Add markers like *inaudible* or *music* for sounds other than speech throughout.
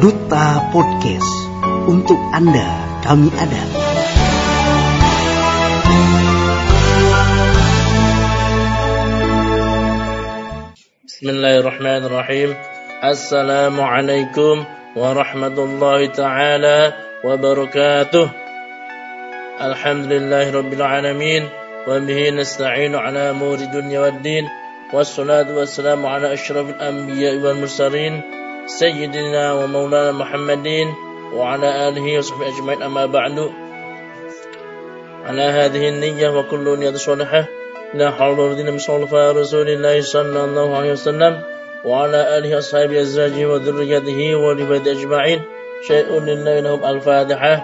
Duta Podcast. Untuk Anda, kami ada. Bismillahirrahmanirrahim. Assalamualaikum warahmatullahi taala wabarakatuh. Alhamdulillahi rabbil alamin wa bihi nasta'inu ala umuri dunya waddin. Wassalamu ala asyrafil anbiya'i wal mursalin سيدنا ومولانا محمد وعلى آله وصحبه أجمعين. أما بعد على هذه النية وكل نية صالحة لا حول ولا قوة إلا بالله رسول الله صلى الله عليه وسلم وعلى آله أصحابه أزواجه وذريته ولبيته أجمعين. شيء لله لهم الفاتحة.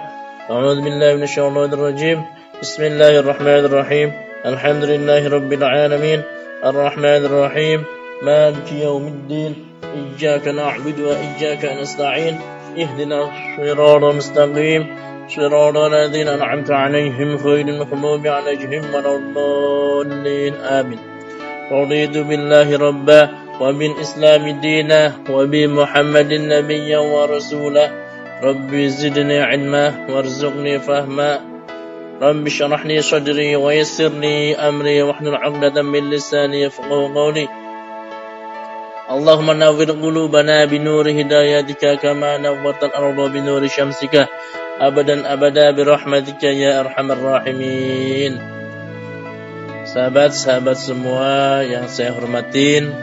أعوذ بالله من الشيطان الرجيم. بسم الله الرحمن الرحيم. الحمد لله رب العالمين. الرحمن الرحيم. مالك يوم الدين. إياك نعبد وإياك نستعين. اهدنا الصراط المستقيم. صراط الذين أنعمت عليهم غير المغضوب عليهم ولا الضالين. آمين. رضيت بالله ربا وبالإسلام دينا وبمحمد نبيا ورسولا ربي زدني علما وارزقني فهما. رب اشرح لي صدري ويسر لي أمري واحلل عقدة من لساني يفقهوا قولي. اللهم نور قلوبنا بنور هدايتك كما نورت الأرض بنور شمسك أبدا أبدا برحمتك يا أرحم الراحمين Sahabat-sahabat semua yang saya hormatin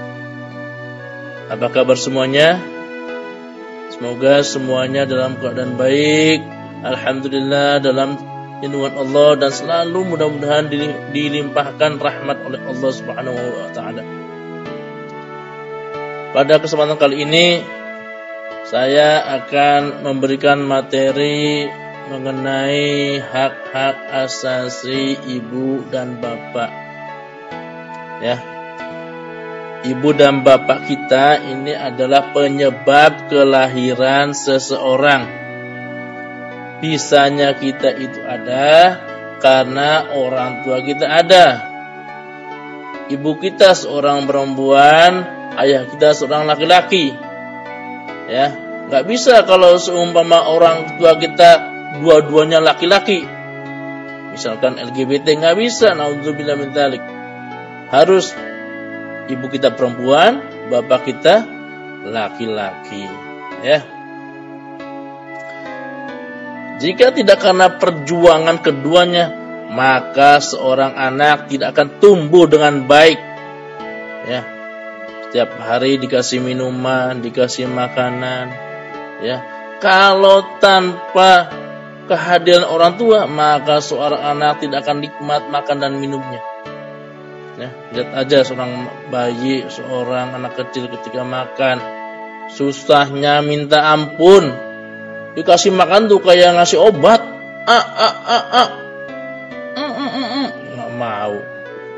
Apa kabar semuanya? Semoga semuanya dalam keadaan baik Alhamdulillah dalam lindungan Allah Dan selalu mudah-mudahan dilimpahkan rahmat oleh Allah subhanahu wa ta'ala pada kesempatan kali ini saya akan memberikan materi mengenai hak-hak asasi ibu dan bapak. Ya. Ibu dan bapak kita ini adalah penyebab kelahiran seseorang. Bisanya kita itu ada karena orang tua kita ada. Ibu kita seorang perempuan ayah kita seorang laki-laki. Ya, nggak bisa kalau seumpama orang tua kita dua-duanya laki-laki. Misalkan LGBT nggak bisa, naudzubillah min. Harus ibu kita perempuan, bapak kita laki-laki. Ya. Jika tidak karena perjuangan keduanya, maka seorang anak tidak akan tumbuh dengan baik. Setiap hari dikasih minuman, dikasih makanan, ya. Kalau tanpa kehadiran orang tua, maka seorang anak tidak akan nikmat makan dan minumnya. Ya, lihat aja seorang bayi, seorang anak kecil ketika makan, susahnya minta ampun. Dikasih makan tuh kayak ngasih obat. Ah, ah, ah. Mm, mm, mm, mm. Nggak mau.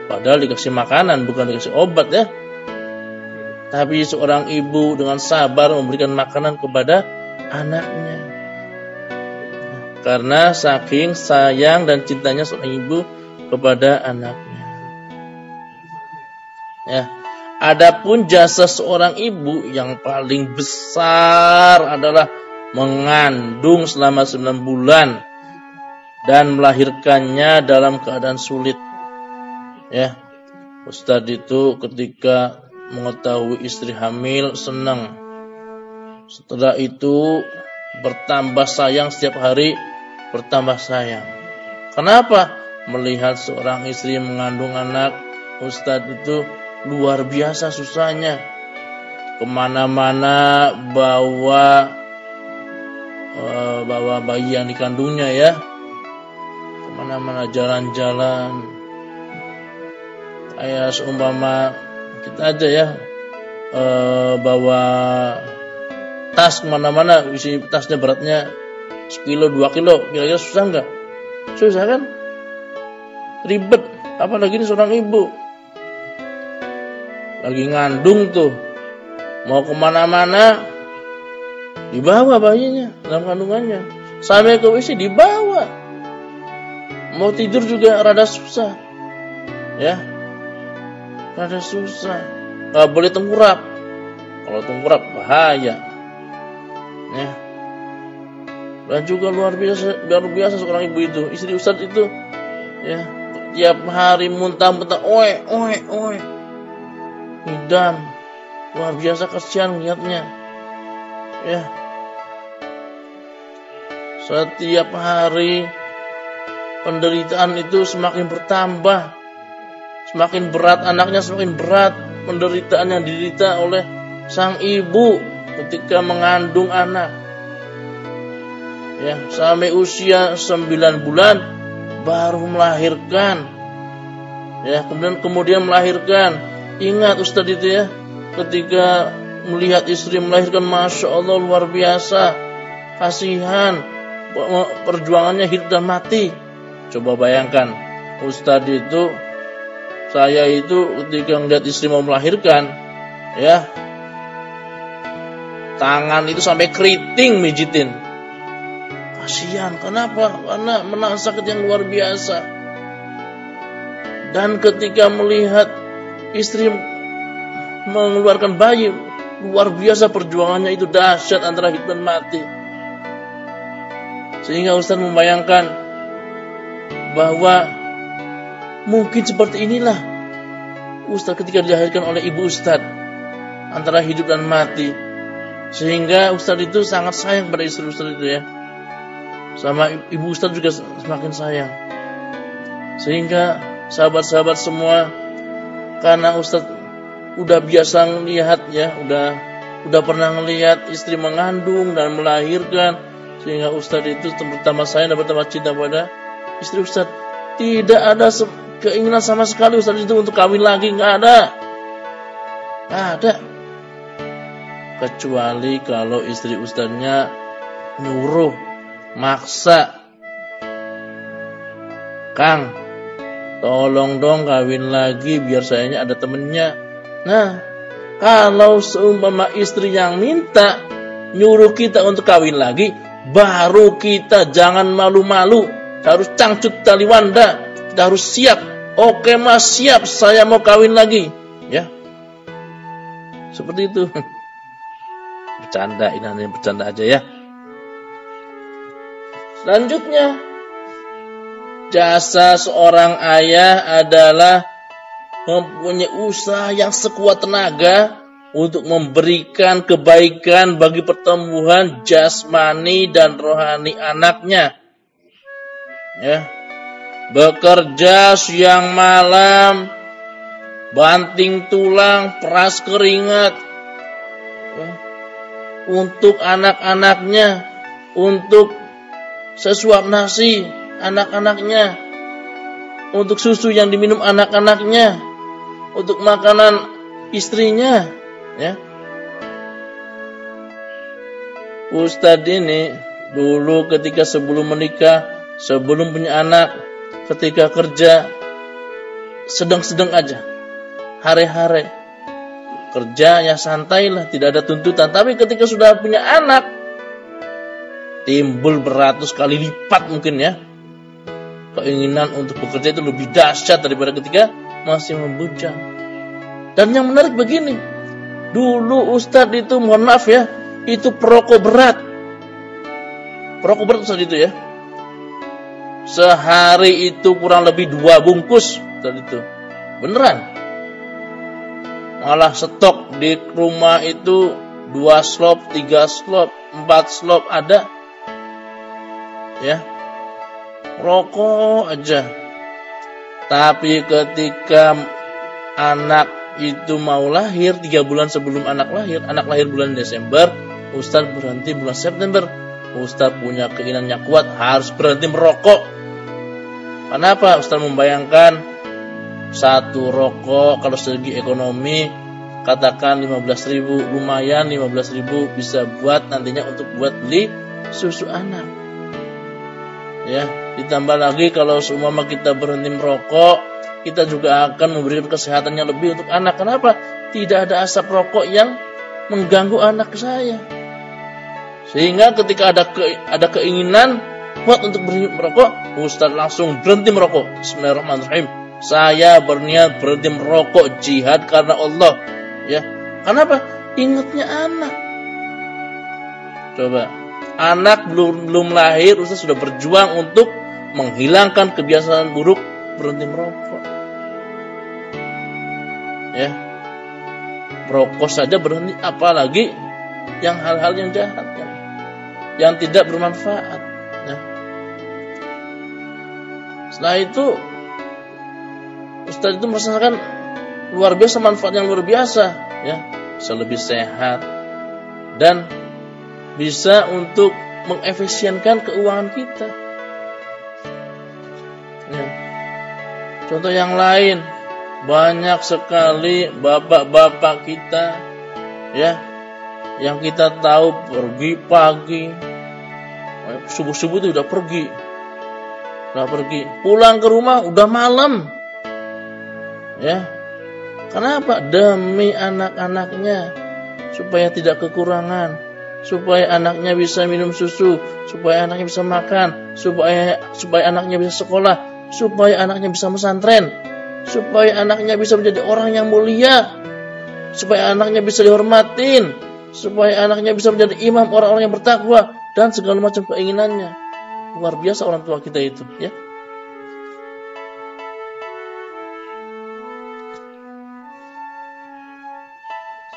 Padahal dikasih makanan, bukan dikasih obat ya. Tapi seorang ibu dengan sabar memberikan makanan kepada anaknya. Karena saking sayang dan cintanya seorang ibu kepada anaknya. Ya. Adapun jasa seorang ibu yang paling besar adalah mengandung selama 9 bulan dan melahirkannya dalam keadaan sulit. Ya. Ustadz itu ketika mengetahui istri hamil senang. Setelah itu bertambah sayang setiap hari bertambah sayang. Kenapa? Melihat seorang istri mengandung anak Ustadz itu luar biasa susahnya. Ke mana-mana bawa uh, bawa bayi yang dikandungnya ya. Ke mana-mana jalan-jalan. Kayak seumpama kita aja ya e, bawa tas ke mana-mana isi tasnya beratnya sekilo dua kilo kira-kira susah nggak? Susah kan? Ribet apalagi ini seorang ibu. Lagi ngandung tuh mau ke mana-mana dibawa bayinya dalam kandungannya. Sampai ke WC dibawa. Mau tidur juga rada susah ya Rada susah. Gak boleh tengkurap. Kalau tengkurap bahaya. Ya. Dan juga luar biasa luar biasa seorang ibu itu. Istri Ustaz itu ya tiap hari muntah-muntah oe oe oe. Ngidam. Luar biasa kasihan lihatnya. Ya. Setiap hari penderitaan itu semakin bertambah. Semakin berat anaknya semakin berat penderitaan yang diderita oleh sang ibu ketika mengandung anak. Ya, sampai usia 9 bulan baru melahirkan. Ya, kemudian kemudian melahirkan. Ingat Ustadz itu ya, ketika melihat istri melahirkan Masya Allah luar biasa. Kasihan, perjuangannya hidup dan mati. Coba bayangkan, Ustadz itu saya itu ketika melihat istri mau melahirkan, ya tangan itu sampai keriting mijitin. Kasihan, kenapa? Karena menang sakit yang luar biasa. Dan ketika melihat istri mengeluarkan bayi, luar biasa perjuangannya itu dahsyat antara hidup dan mati. Sehingga Ustaz membayangkan bahwa Mungkin seperti inilah Ustaz ketika dilahirkan oleh ibu Ustaz antara hidup dan mati. Sehingga Ustaz itu sangat sayang pada istri Ustaz itu ya. Sama ibu Ustaz juga semakin sayang. Sehingga sahabat-sahabat semua karena Ustaz udah biasa melihat ya, udah udah pernah melihat istri mengandung dan melahirkan sehingga Ustaz itu pertama sayang dan pertama cinta pada istri Ustaz. Tidak ada keinginan sama sekali Ustaz itu untuk kawin lagi nggak ada. Nggak ada. Kecuali kalau istri Ustaznya nyuruh, maksa. Kang, tolong dong kawin lagi biar sayanya ada temennya. Nah, kalau seumpama istri yang minta nyuruh kita untuk kawin lagi, baru kita jangan malu-malu, harus cangcut tali wanda, kita harus siap. Oke mas siap, saya mau kawin lagi. Ya, seperti itu. *laughs* Bercanda, ini hanya bercanda aja ya. Selanjutnya, jasa seorang ayah adalah mempunyai usaha yang sekuat tenaga untuk memberikan kebaikan bagi pertumbuhan jasmani dan rohani anaknya. Ya, bekerja siang malam, banting tulang, peras keringat, untuk anak-anaknya, untuk sesuap nasi anak-anaknya, untuk susu yang diminum anak-anaknya, untuk makanan istrinya, ya. Ustadz ini dulu ketika sebelum menikah, sebelum punya anak, ketika kerja sedang-sedang aja. Hare-hare. Kerja ya santai lah, tidak ada tuntutan. Tapi ketika sudah punya anak, timbul beratus kali lipat mungkin ya. Keinginan untuk bekerja itu lebih dahsyat daripada ketika masih membujang. Dan yang menarik begini, dulu Ustadz itu mohon maaf ya, itu perokok berat. Perokok berat Ustadz itu ya Sehari itu kurang lebih dua bungkus tadi itu. Beneran. Malah stok di rumah itu dua slop, tiga slop, empat slop ada. Ya. Rokok aja. Tapi ketika anak itu mau lahir tiga bulan sebelum anak lahir, anak lahir bulan Desember, Ustadz berhenti bulan September. Ustadz punya keinginan yang kuat harus berhenti merokok Kenapa Ustaz membayangkan satu rokok kalau segi ekonomi katakan 15 ribu lumayan 15 ribu bisa buat nantinya untuk buat beli susu anak. Ya ditambah lagi kalau semua kita berhenti merokok kita juga akan memberikan kesehatan yang lebih untuk anak. Kenapa? Tidak ada asap rokok yang mengganggu anak saya. Sehingga ketika ada ke, ada keinginan kuat untuk berhenti merokok, Ustaz langsung berhenti merokok. Bismillahirrahmanirrahim. Saya berniat berhenti merokok jihad karena Allah. Ya, kenapa? Ingatnya anak. Coba. Anak belum belum lahir Ustaz sudah berjuang untuk menghilangkan kebiasaan buruk berhenti merokok. Ya. Merokok saja berhenti apalagi yang hal-hal yang jahat yang, yang tidak bermanfaat. Setelah itu Ustaz itu merasakan luar biasa manfaat yang luar biasa ya. Bisa lebih sehat dan bisa untuk mengefisienkan keuangan kita. Ya. contoh yang lain banyak sekali bapak-bapak kita ya yang kita tahu pergi pagi. Subuh-subuh itu udah pergi udah pergi. Pulang ke rumah udah malam. Ya. Kenapa? Demi anak-anaknya. Supaya tidak kekurangan, supaya anaknya bisa minum susu, supaya anaknya bisa makan, supaya supaya anaknya bisa sekolah, supaya anaknya bisa pesantren, supaya anaknya bisa menjadi orang yang mulia, supaya anaknya bisa dihormatin, supaya anaknya bisa menjadi imam orang-orang yang bertakwa. Dan segala macam keinginannya. Luar biasa orang tua kita itu, ya.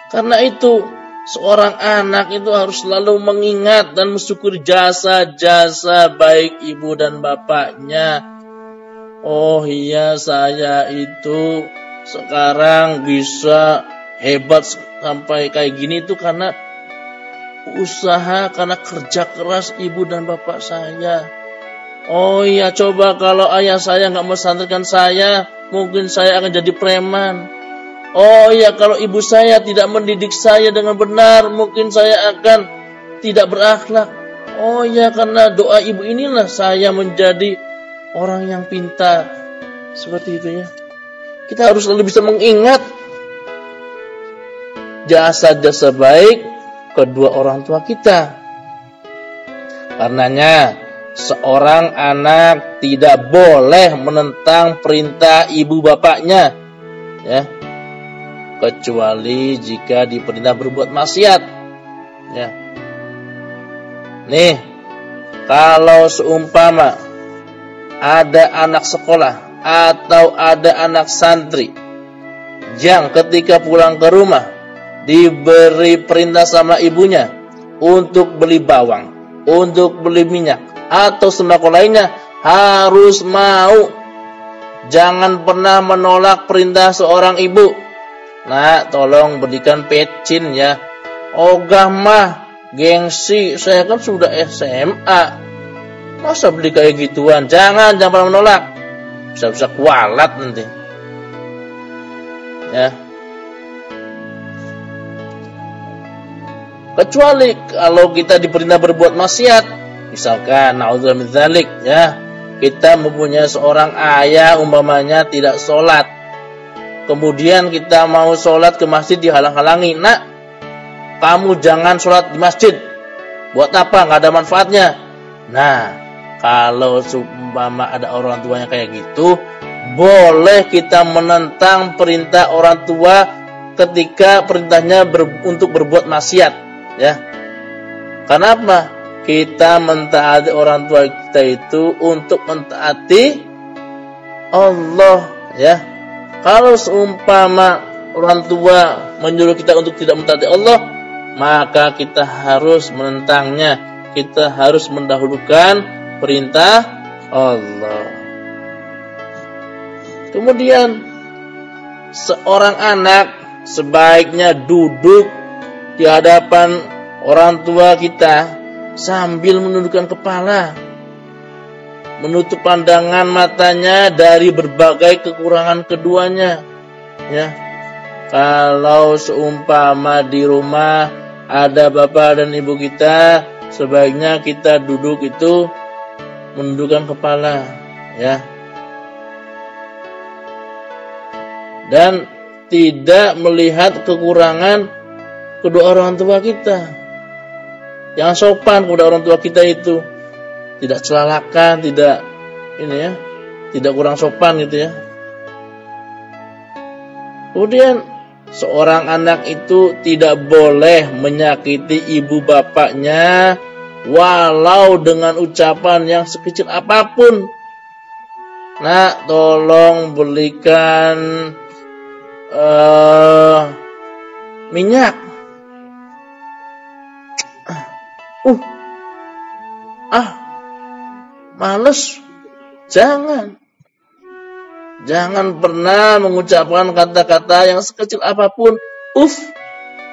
Karena itu seorang anak itu harus selalu mengingat dan mensyukuri jasa-jasa baik ibu dan bapaknya. Oh iya saya itu sekarang bisa hebat sampai kayak gini itu karena usaha karena kerja keras ibu dan bapak saya. Oh iya coba kalau ayah saya nggak mesantarkan saya, mungkin saya akan jadi preman. Oh ya kalau ibu saya tidak mendidik saya dengan benar mungkin saya akan tidak berakhlak. Oh ya karena doa ibu inilah saya menjadi orang yang pintar. Seperti itu ya. Kita harus selalu bisa mengingat jasa-jasa baik kedua orang tua kita. Karenanya seorang anak tidak boleh menentang perintah ibu bapaknya. Ya, kecuali jika diperintah berbuat maksiat. Ya. Nih, kalau seumpama ada anak sekolah atau ada anak santri yang ketika pulang ke rumah diberi perintah sama ibunya untuk beli bawang, untuk beli minyak atau sembako lainnya harus mau. Jangan pernah menolak perintah seorang ibu Nak, tolong berikan pecin ya. Ogah mah, gengsi, saya kan sudah SMA. Masa beli kayak gituan? Jangan, jangan pernah menolak. Bisa-bisa kualat nanti. Ya. Kecuali kalau kita diperintah berbuat maksiat, misalkan naudzubillah ya, kita mempunyai seorang ayah umpamanya tidak sholat. Kemudian kita mau sholat ke masjid dihalang-halangi. Nak kamu jangan sholat di masjid. Buat apa? Nggak ada manfaatnya. Nah kalau seumpama ada orang tuanya kayak gitu boleh kita menentang perintah orang tua ketika perintahnya ber, untuk berbuat maksiat ya karena apa kita mentaati orang tua kita itu untuk mentaati Allah ya kalau seumpama orang tua menyuruh kita untuk tidak mentaati Allah, maka kita harus menentangnya. Kita harus mendahulukan perintah Allah. Kemudian seorang anak sebaiknya duduk di hadapan orang tua kita sambil menundukkan kepala menutup pandangan matanya dari berbagai kekurangan keduanya. Ya. Kalau seumpama di rumah ada bapak dan ibu kita, sebaiknya kita duduk itu menundukkan kepala, ya. Dan tidak melihat kekurangan kedua orang tua kita. Yang sopan kepada orang tua kita itu tidak celalakan, tidak ini ya, tidak kurang sopan gitu ya. Kemudian seorang anak itu tidak boleh menyakiti ibu bapaknya walau dengan ucapan yang sekecil apa pun. Nak, tolong belikan uh, minyak. Uh, ah, males. Jangan. Jangan pernah mengucapkan kata-kata yang sekecil apa pun. Uf,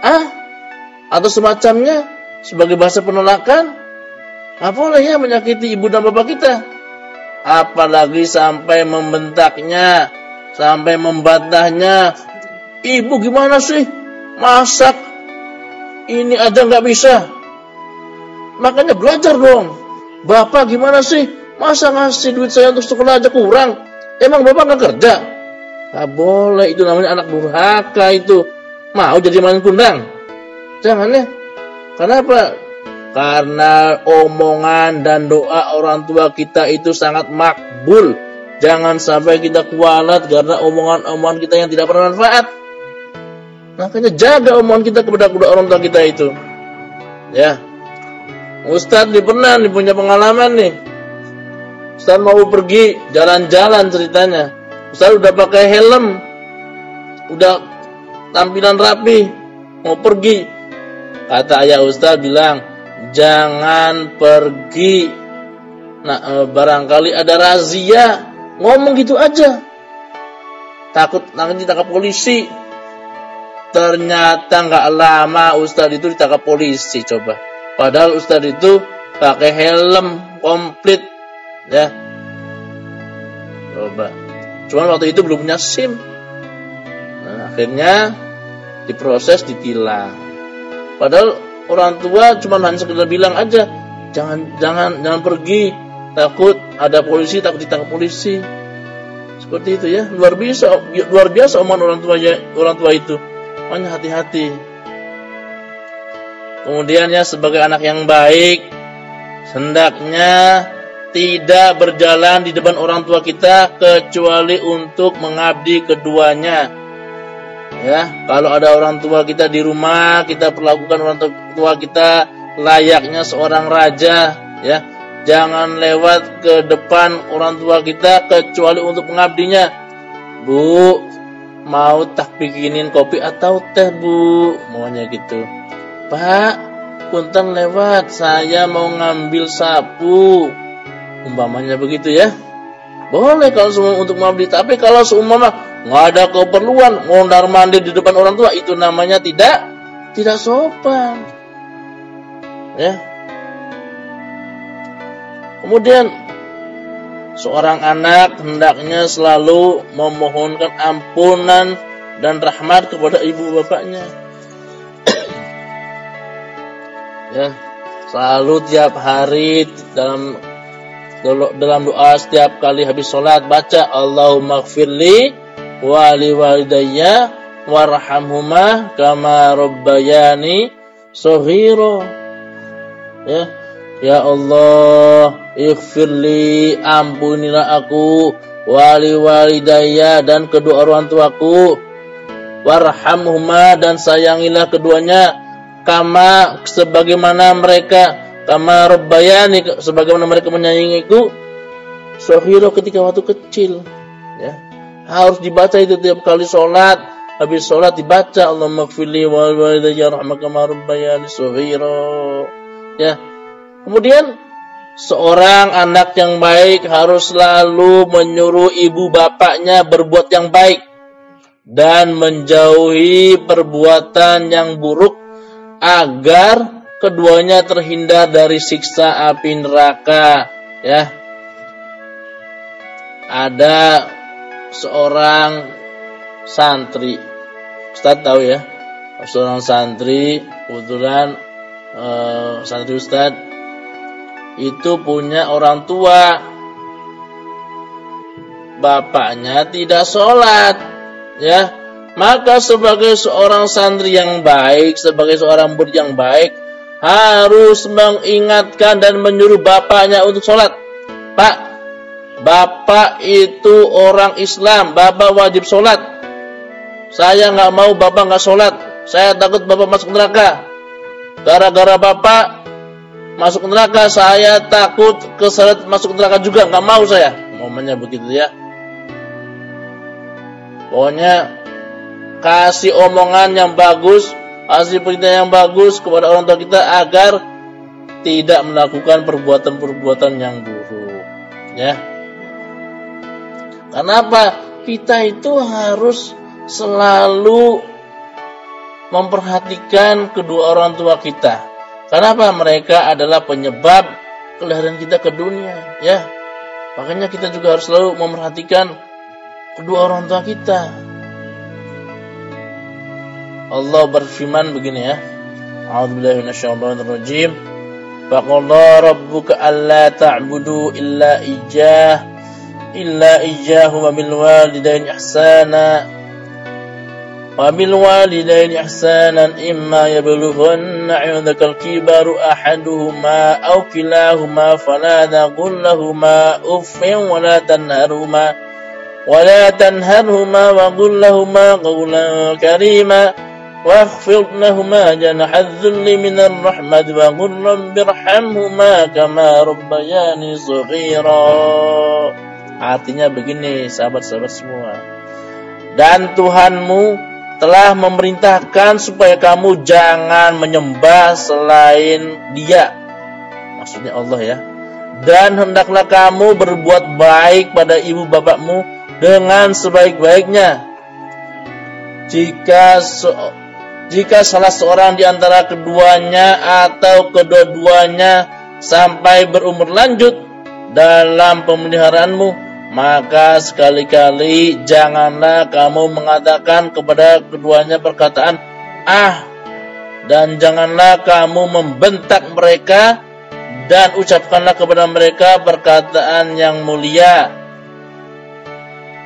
ah, atau semacamnya sebagai bahasa penolakan. Apa boleh ya menyakiti ibu dan bapak kita. Apalagi sampai membentaknya, sampai membantahnya. Ibu gimana sih? Masak ini aja nggak bisa. Makanya belajar dong. Bapak gimana sih? Masa ngasih duit saya untuk sekolah aja kurang? Emang bapak nggak kerja? Gak boleh, itu namanya anak durhaka itu. Mau jadi main kundang? Jangan ya. Kenapa? Karena omongan dan doa orang tua kita itu sangat makbul. Jangan sampai kita kualat karena omongan-omongan kita yang tidak bermanfaat. Makanya jaga omongan kita kepada kedua orang tua kita itu. Ya. Ustadz nih pernah nih punya pengalaman nih Ustaz mau pergi jalan-jalan ceritanya. Ustaz udah pakai helm. Udah tampilan rapi. Mau pergi. Kata ayah Ustaz bilang, "Jangan pergi." Nah, e, barangkali ada razia. Ngomong gitu aja. Takut nanti ditangkap polisi. Ternyata nggak lama Ustaz itu ditangkap polisi coba. Padahal Ustaz itu pakai helm komplit Ya. Coba. Cuman waktu itu belum punya SIM. Nah, akhirnya diproses ditilang. Padahal orang tua cuma hanya sekedar bilang aja, jangan jangan jangan pergi, takut ada polisi, takut ditangkap polisi. Seperti itu ya, luar biasa luar biasa omongan orang tua ya, orang tua itu. Makanya hati-hati. Kemudian ya sebagai anak yang baik, hendaknya tidak berjalan di depan orang tua kita kecuali untuk mengabdi keduanya. Ya, kalau ada orang tua kita di rumah, kita perlakukan orang tua kita layaknya seorang raja, ya. Jangan lewat ke depan orang tua kita kecuali untuk mengabdinya. Bu, mau tak bikinin kopi atau teh, Bu? Maunya gitu. Pak, punten lewat, saya mau ngambil sapu. Umpamanya begitu ya. Boleh kalau semua untuk mengabdi tapi kalau seumpama nggak ada keperluan mondar mandir di depan orang tua itu namanya tidak tidak sopan. Ya. Kemudian seorang anak hendaknya selalu memohonkan ampunan dan rahmat kepada ibu bapaknya ya. Selalu tiap hari dalam dalam doa setiap kali habis sholat baca Allahumma gfirli wali walidayya warhamhuma kama rabbayani sohiro ya ya Allah ighfirli ampunilah aku wali walidayya dan kedua orang tuaku. Warhamhuma dan sayangilah keduanya kama sebagaimana mereka Kama rabbayani sebagaimana mereka menyayangiku sohiro ketika waktu kecil ya. Harus dibaca itu tiap kali sholat. Habis sholat dibaca Allahumma gfirli wa walidayya rahmakama rabbayani sohiro Ya. Kemudian Seorang anak yang baik harus selalu menyuruh ibu bapaknya berbuat yang baik dan menjauhi perbuatan yang buruk agar keduanya terhindar dari siksa api neraka ya. Ada seorang santri. Ustaz tahu ya seorang santri kebetulan uh, santri Ustaz itu punya orang tua. Bapaknya tidak sholat ya maka sebagai seorang santri yang baik sebagai seorang murid yang baik harus mengingatkan dan menyuruh bapaknya untuk sholat. Pak, bapak itu orang Islam, bapak wajib sholat. Saya nggak mau bapak nggak sholat. Saya takut bapak masuk neraka. Gara-gara bapak masuk neraka, saya takut keseret masuk neraka juga. Nggak mau saya. Momennya begitu ya. Pokoknya kasih omongan yang bagus, kasih perintah yang bagus kepada orang tua kita agar tidak melakukan perbuatan-perbuatan yang buruk. Ya. Kenapa? Kita itu harus selalu memperhatikan kedua orang tua kita. Kenapa? Mereka adalah penyebab kelahiran kita ke dunia, ya. Makanya kita juga harus selalu memperhatikan kedua orang tua kita. Allah berfirman begini ya. A'udzubillahi minasyaitonir rajim. Faqala rabbuka alla ta'budu illa iyyah illa iyyahu wa bil walidayni ihsana wa bil walidayni ihsanan imma yablughanna 'indaka al-kibaru ahaduhuma aw kilahuma fala taqul lahumā uffin wa la tanharhuma wa la tanharhuma wa qul lahumā qawlan karima واخفض لهما جنح الذل من الرحمة وقل رب ارحمهما كما ربياني صغيرا Artinya begini sahabat-sahabat semua Dan Tuhanmu telah memerintahkan supaya kamu jangan menyembah selain dia Maksudnya Allah ya Dan hendaklah kamu berbuat baik pada ibu bapakmu dengan sebaik-baiknya. Jika so, jika salah seorang di antara keduanya atau kedua-duanya sampai berumur lanjut dalam pemeliharaanmu, maka sekali-kali janganlah kamu mengatakan kepada keduanya perkataan ah dan janganlah kamu membentak mereka dan ucapkanlah kepada mereka perkataan yang mulia.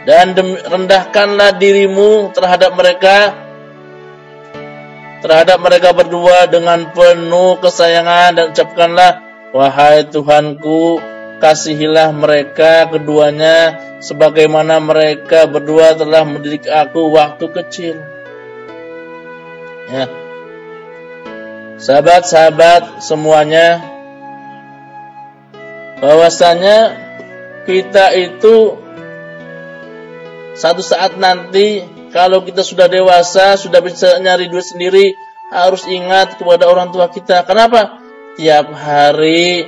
Dan rendahkanlah dirimu terhadap mereka terhadap mereka berdua dengan penuh kesayangan dan ucapkanlah wahai Tuhanku kasihilah mereka keduanya sebagaimana mereka berdua telah mendidik aku waktu kecil. Ya. Sahabat-sahabat semuanya bahwasanya kita itu satu saat nanti kalau kita sudah dewasa, sudah bisa nyari duit sendiri, harus ingat kepada orang tua kita. Kenapa? Tiap hari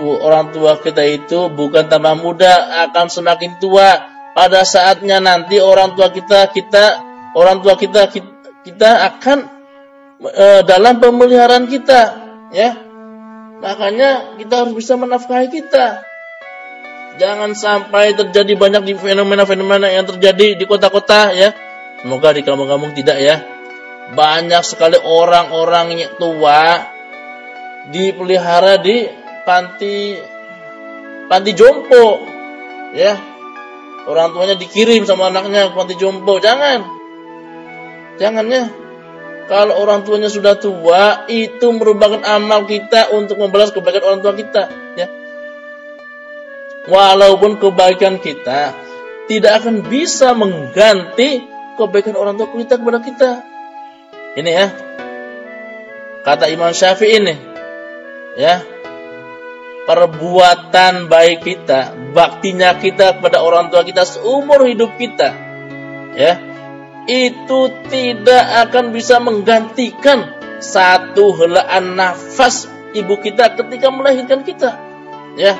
orang tua kita itu bukan tambah muda, akan semakin tua. Pada saatnya nanti orang tua kita kita orang tua kita kita, akan e, dalam pemeliharaan kita, ya. Makanya kita harus bisa menafkahi kita. Jangan sampai terjadi banyak di fenomena-fenomena yang terjadi di kota-kota ya. Semoga di kampung-kampung tidak ya. Banyak sekali orang-orang tua dipelihara di panti panti jompo ya. Orang tuanya dikirim sama anaknya ke panti jompo. Jangan. Jangan ya. Kalau orang tuanya sudah tua, itu merupakan amal kita untuk membalas kebaikan orang tua kita, ya walaupun kebaikan kita tidak akan bisa mengganti kebaikan orang tua kita kepada kita. Ini ya. Kata Imam Syafi'i ini. Ya. Perbuatan baik kita, baktinya kita kepada orang tua kita seumur hidup kita. Ya. Itu tidak akan bisa menggantikan satu helaan nafas ibu kita ketika melahirkan kita. Ya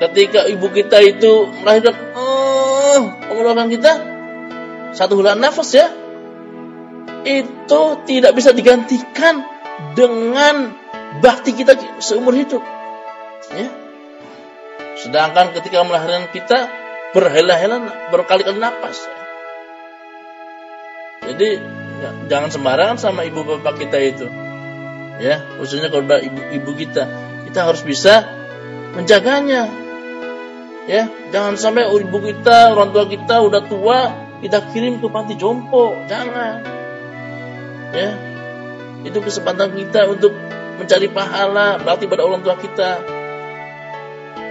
ketika ibu kita itu melahirkan uh, mengeluarkan kita satu bulan nafas ya. Itu tidak bisa digantikan dengan bakti kita seumur hidup. Ya. Sedangkan ketika melahirkan kita berhela-hela berkali-kali nafas. Ya. jadi ya, jangan sembarangan sama ibu bapak kita itu. Ya khususnya kalau ibu ibu kita. Kita harus bisa menjaganya. Ya, jangan sampai ibu kita, orang tua kita udah tua, kita kirim ke panti jompo. Jangan. Ya. Itu kesempatan kita untuk mencari pahala bakti pada orang tua kita.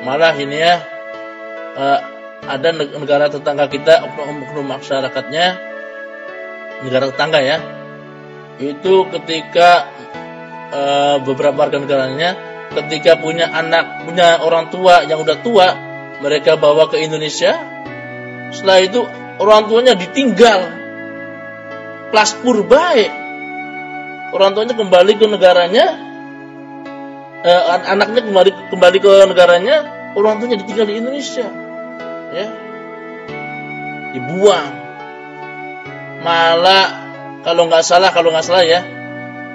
Malah ini ya uh, ada negara tetangga kita oknum-oknum masyarakatnya negara tetangga ya itu ketika e, beberapa warga negaranya ketika punya anak punya orang tua yang udah tua mereka bawa ke Indonesia setelah itu orang tuanya ditinggal. Plaspur baik. Orang tuanya kembali ke negaranya. E, anaknya kembali kembali ke negaranya. Orang tuanya ditinggal di Indonesia. Ya. Dibuang. Malah kalau nggak salah kalau nggak salah ya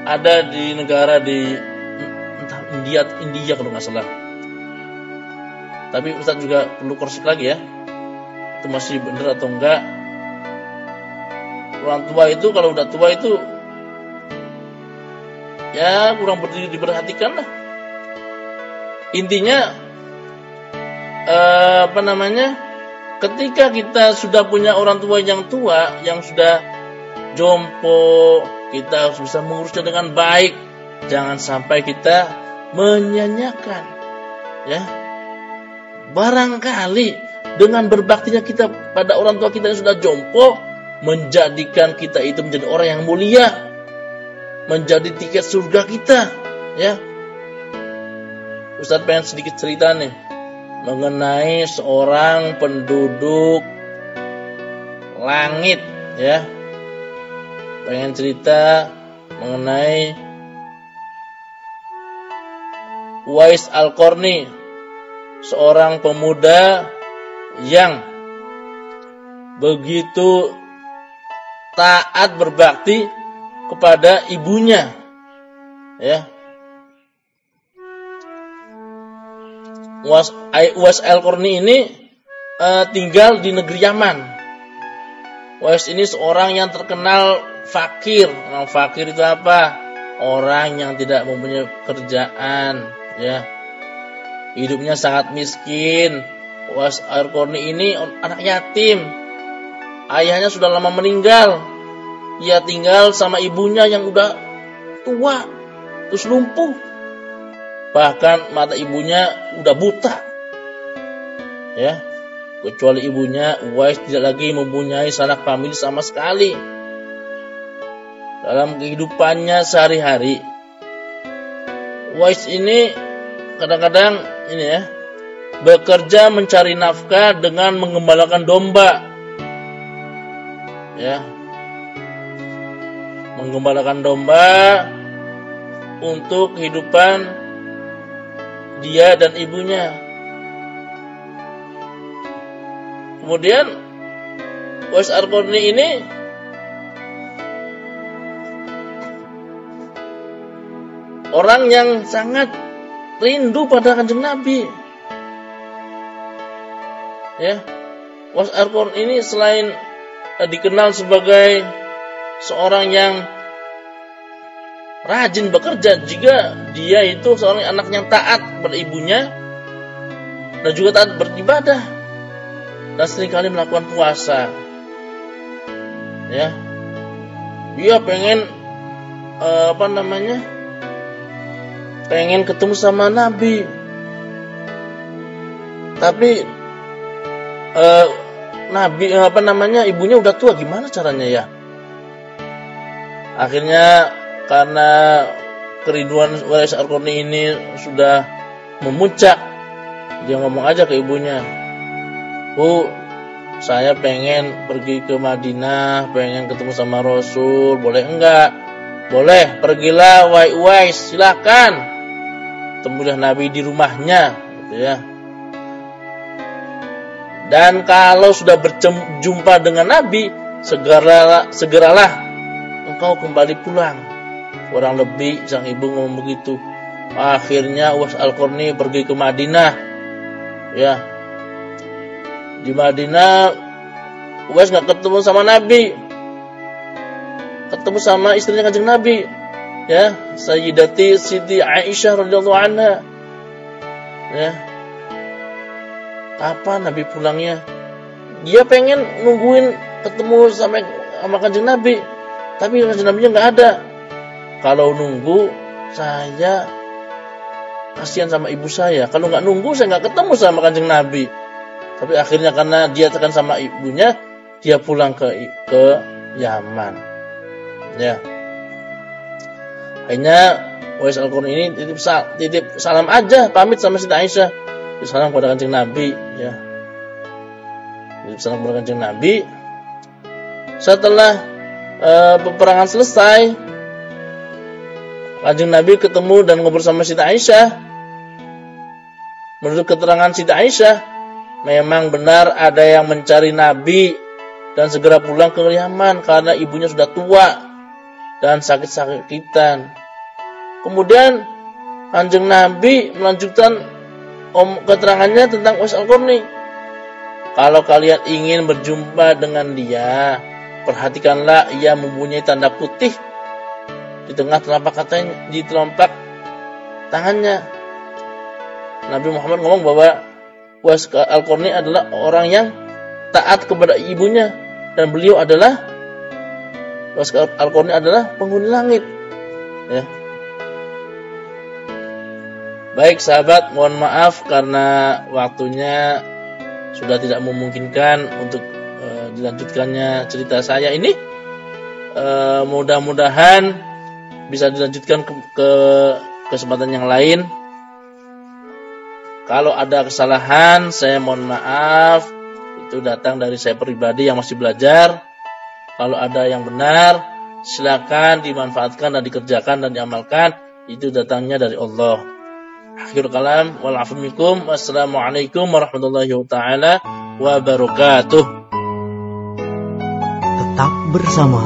ada di negara di entah India India kalau nggak salah. Tapi Ustaz juga perlu koreksi lagi ya itu masih benar atau enggak orang tua itu kalau udah tua itu ya kurang berdiri diperhatikan lah intinya eh, apa namanya ketika kita sudah punya orang tua yang tua yang sudah jompo, kita harus bisa mengurusnya dengan baik. Jangan sampai kita menyanyikan. Ya. Barangkali dengan berbaktinya kita pada orang tua kita yang sudah jompo menjadikan kita itu menjadi orang yang mulia, menjadi tiket surga kita, ya. Ustaz pengen sedikit cerita nih mengenai seorang penduduk langit, ya pengen cerita mengenai Wais Al-Qarni seorang pemuda yang begitu taat berbakti kepada ibunya ya Was, Was Al-Qarni ini uh, tinggal di negeri Yaman. Was ini seorang yang terkenal fakir. Orang fakir itu apa? Orang yang tidak mempunyai kerjaan, ya. Hidupnya sangat miskin. Was Arkorni ini anak yatim. Ayahnya sudah lama meninggal. Ia tinggal sama ibunya yang udah tua, terus lumpuh. Bahkan mata ibunya udah buta. Ya, kecuali ibunya Uwais tidak lagi mempunyai sanak famili sama sekali dalam kehidupannya sehari-hari. Wise ini kadang-kadang ini ya bekerja mencari nafkah dengan mengembalakan domba. Ya. Mengembalakan domba untuk kehidupan dia dan ibunya. Kemudian Wais Arkorni ini orang yang sangat rindu pada kanjeng Nabi. Ya, Was Arqon ini selain uh, dikenal sebagai seorang yang rajin bekerja, jika dia itu seorang anak yang taat pada ibunya dan juga taat beribadah dan sering kali melakukan puasa. Ya, dia pengen uh, apa namanya? pengen ketemu sama Nabi. Tapi uh, Nabi apa namanya ibunya udah tua gimana caranya ya? Akhirnya karena kerinduan Waris Arqoni ini sudah memuncak, dia ngomong aja ke ibunya, Bu, saya pengen pergi ke Madinah, pengen ketemu sama Rasul, boleh enggak? Boleh, pergilah wai wai, silakan temulah Nabi di rumahnya gitu ya. Dan kalau sudah berjumpa dengan Nabi, segeralah segeralah engkau kembali pulang. Kurang lebih sang ibu ngomong begitu. Akhirnya Was Al-Qarni pergi ke Madinah. Ya. Di Madinah Was nggak ketemu sama Nabi. Ketemu sama istrinya Kanjeng Nabi ya Sayyidati Siti Aisyah radhiyallahu anha ya apa Nabi pulangnya dia pengen nungguin ketemu sama sama kanjeng Nabi tapi kanjeng Nabi nggak ada kalau nunggu saya kasihan sama ibu saya kalau nggak nunggu saya nggak ketemu sama kanjeng Nabi Tapi akhirnya karena dia tekan sama ibunya, dia pulang ke ke Yaman. Ya. Akhirnya Wais al ini titip, sal, titip salam aja, pamit sama Siti Aisyah. Salam kepada kancing Nabi, ya. Salam kepada kancing Nabi. Setelah uh, peperangan selesai, kancing Nabi ketemu dan ngobrol sama Siti Aisyah. Menurut keterangan Siti Aisyah, memang benar ada yang mencari Nabi dan segera pulang ke Yaman karena ibunya sudah tua dan sakit-sakitan. Kemudian Kanjeng Nabi melanjutkan om keterangannya tentang Uwais Al-Qarni. Kalau kalian ingin berjumpa dengan dia, perhatikanlah ia mempunyai tanda putih di tengah telapak katanya, di telapak tangannya. Nabi Muhammad ngomong bahwa Uwais Al-Qarni adalah orang yang taat kepada ibunya dan beliau adalah Uwais Al-Qarni adalah penghuni langit. Ya. Baik sahabat, mohon maaf karena waktunya sudah tidak memungkinkan untuk uh, dilanjutkannya cerita saya ini. Uh, mudah-mudahan bisa dilanjutkan ke, ke kesempatan yang lain. Kalau ada kesalahan, saya mohon maaf. Itu datang dari saya pribadi yang masih belajar. Kalau ada yang benar, silakan dimanfaatkan dan dikerjakan dan diamalkan. Itu datangnya dari Allah. Akhir kalam wal minkum. Wassalamualaikum warahmatullahi taala wabarakatuh. Tetap bersama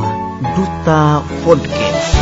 Duta Podcast.